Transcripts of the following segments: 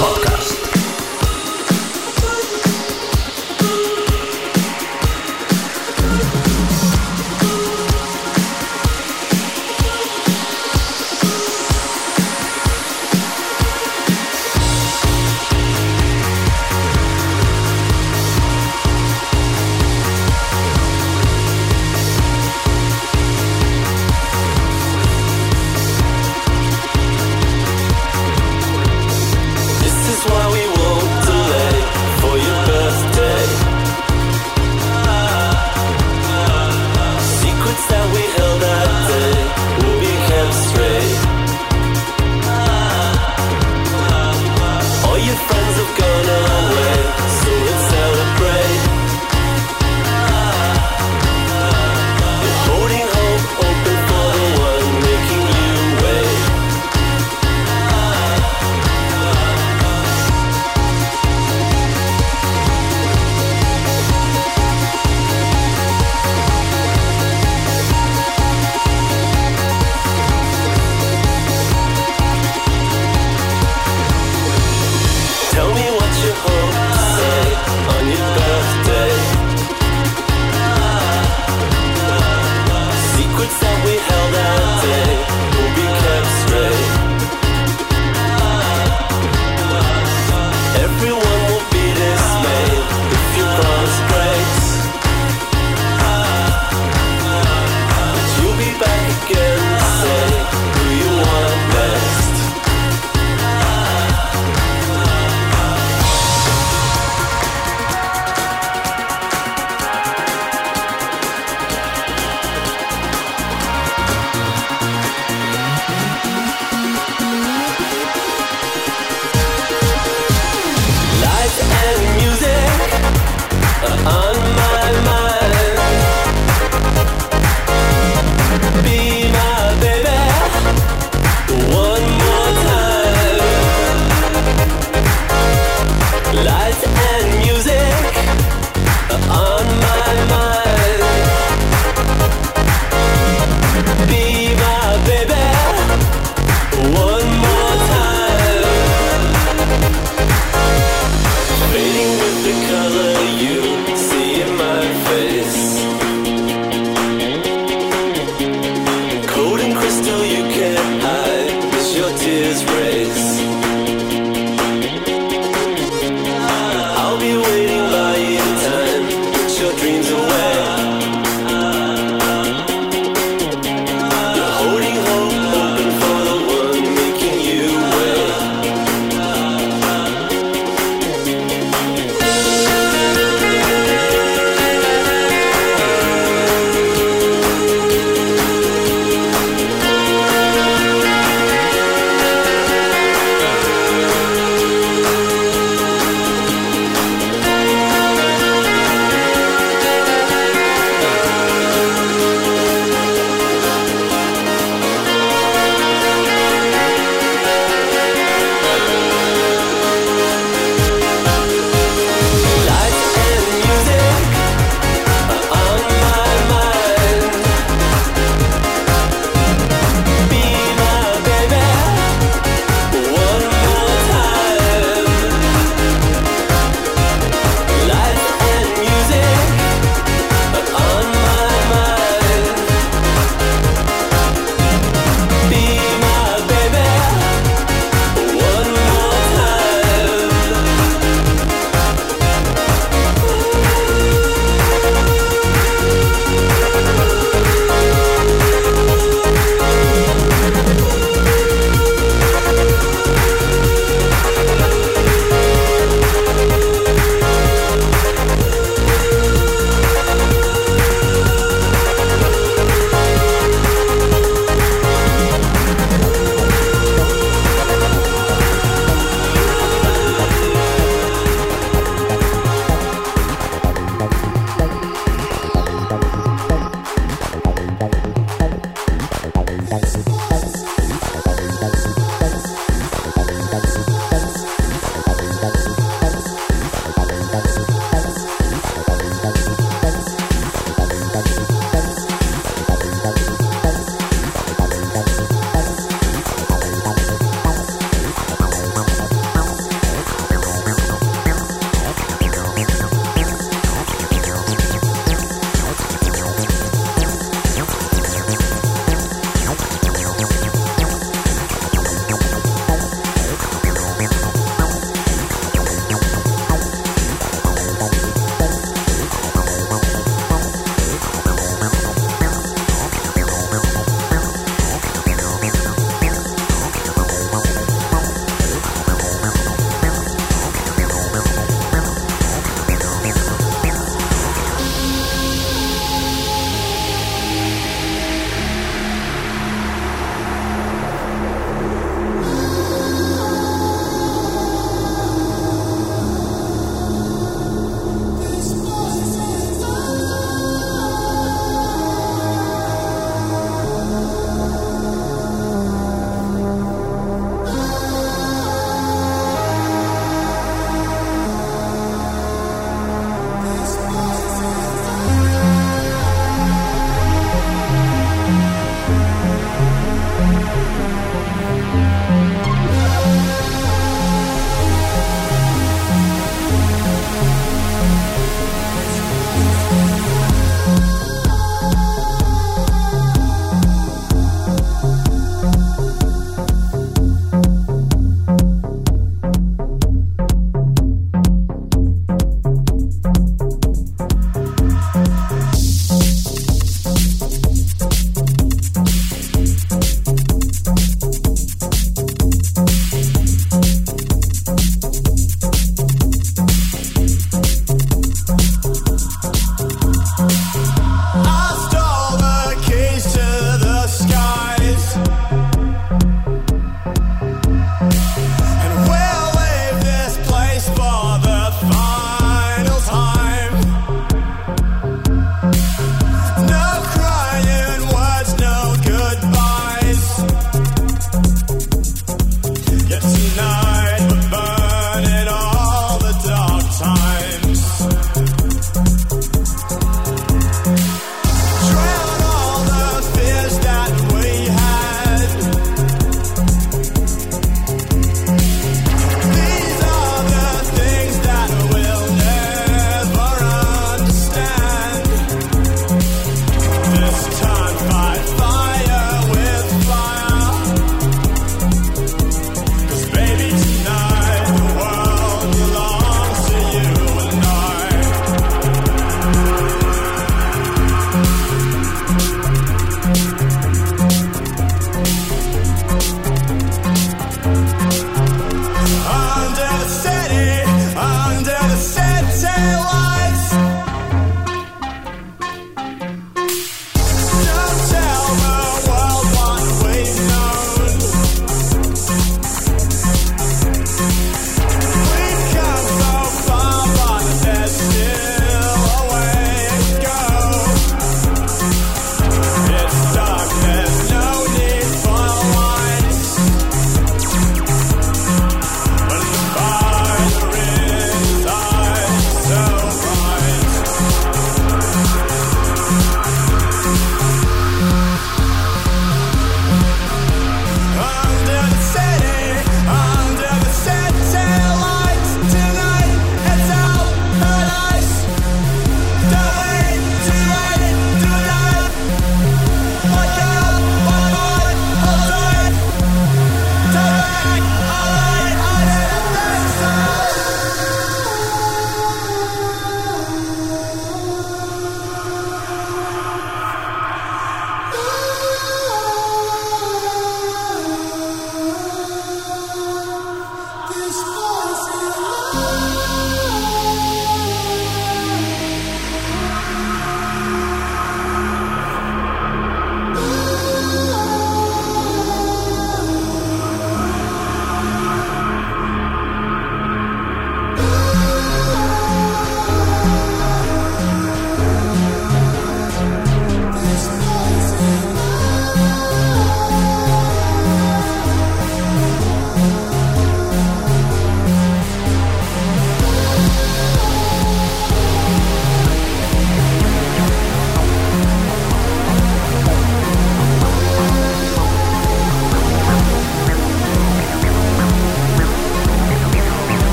Podcast.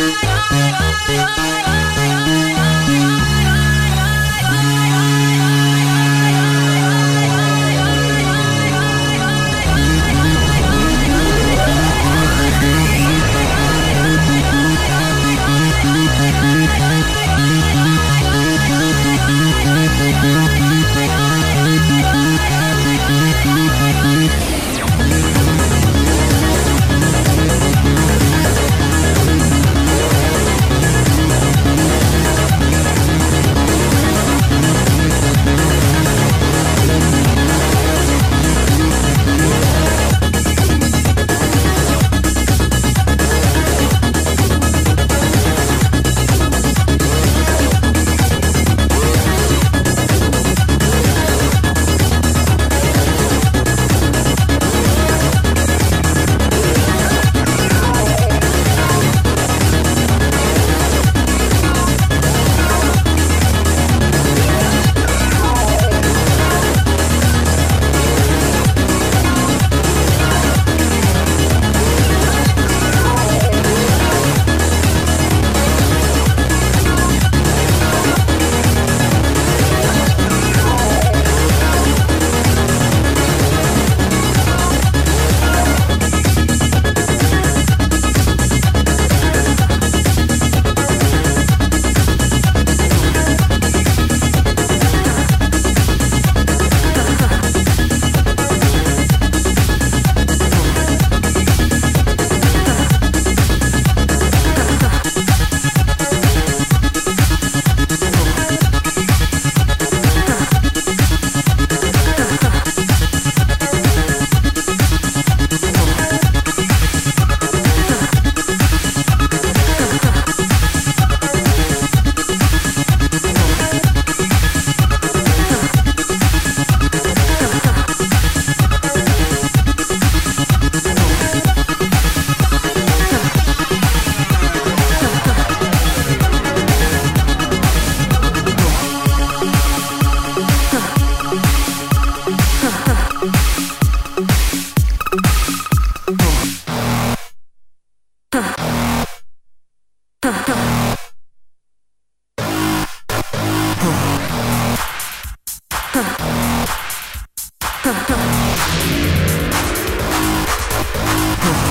ay, ay, ay, Oh.